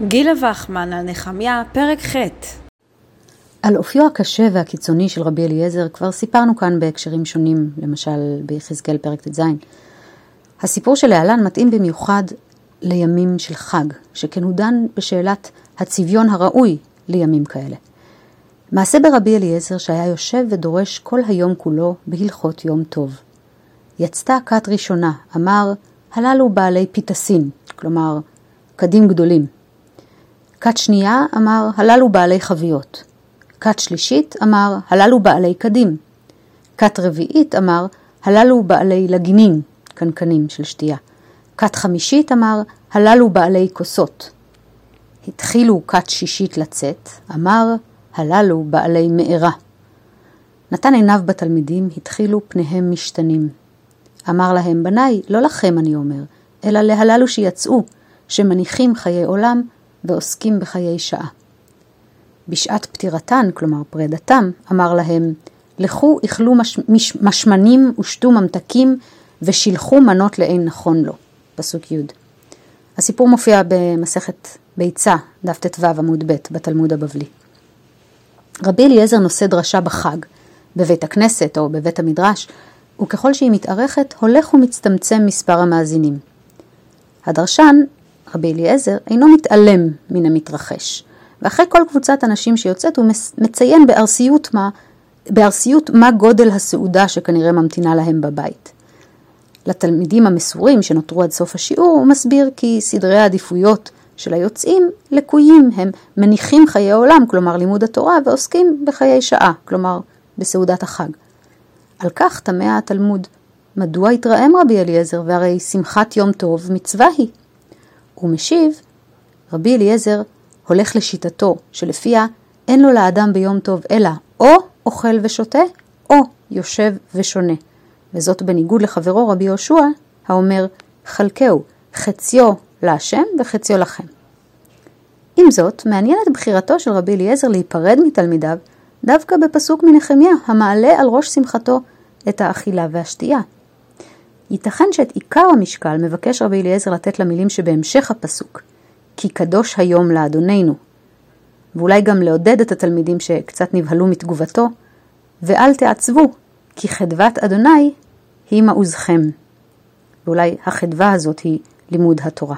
גילה וחמן על נחמיה, פרק ח' על אופיו הקשה והקיצוני של רבי אליעזר כבר סיפרנו כאן בהקשרים שונים, למשל ביחזקאל פרק ט"ז. הסיפור שלהלן מתאים במיוחד לימים של חג, שכן הוא דן בשאלת הצביון הראוי לימים כאלה. מעשה ברבי אליעזר שהיה יושב ודורש כל היום כולו בהלכות יום טוב. יצתה כת ראשונה, אמר, הללו בעלי פיתסין, כלומר, קדים גדולים. כת שנייה אמר, הללו בעלי חביות. כת שלישית אמר, הללו בעלי קדים. כת רביעית אמר, הללו בעלי לגינין, קנקנים של שתייה. כת חמישית אמר, הללו בעלי כוסות. התחילו כת שישית לצאת, אמר, הללו בעלי מארה. נתן עיניו בתלמידים, התחילו פניהם משתנים. אמר להם, בניי, לא לכם אני אומר, אלא להללו שיצאו, שמניחים חיי עולם ועוסקים בחיי שעה. בשעת פטירתן, כלומר פרידתם, אמר להם, לכו אכלו מש, מש, משמנים ושתו ממתקים ושילחו מנות לאין נכון לו. פסוק י'. הסיפור מופיע במסכת ביצה, דף ט"ו עמוד ב' בתלמוד הבבלי. רבי אליעזר נושא דרשה בחג, בבית הכנסת או בבית המדרש, וככל שהיא מתארכת, הולך ומצטמצם מספר המאזינים. הדרשן, רבי אליעזר, אינו מתעלם מן המתרחש, ואחרי כל קבוצת אנשים שיוצאת הוא מציין בארסיות מה, בארסיות מה גודל הסעודה שכנראה ממתינה להם בבית. לתלמידים המסורים שנותרו עד סוף השיעור, הוא מסביר כי סדרי העדיפויות של היוצאים לקויים, הם מניחים חיי עולם, כלומר לימוד התורה, ועוסקים בחיי שעה, כלומר בסעודת החג. על כך תמה התלמוד, מדוע התרעם רבי אליעזר, והרי שמחת יום טוב מצווה היא? הוא משיב, רבי אליעזר הולך לשיטתו, שלפיה אין לו לאדם ביום טוב אלא או אוכל ושותה, או יושב ושונה. וזאת בניגוד לחברו רבי יהושע, האומר, חלקהו, חציו להשם וחציו לכם. עם זאת, מעניינת בחירתו של רבי אליעזר להיפרד מתלמידיו דווקא בפסוק מנחמיה, המעלה על ראש שמחתו את האכילה והשתייה. ייתכן שאת עיקר המשקל מבקש רבי אליעזר לתת למילים שבהמשך הפסוק, כי קדוש היום לאדוננו, ואולי גם לעודד את התלמידים שקצת נבהלו מתגובתו, ואל תעצבו, כי חדוות אדוני היא מעוזכם. ואולי החדווה הזאת היא לימוד התורה.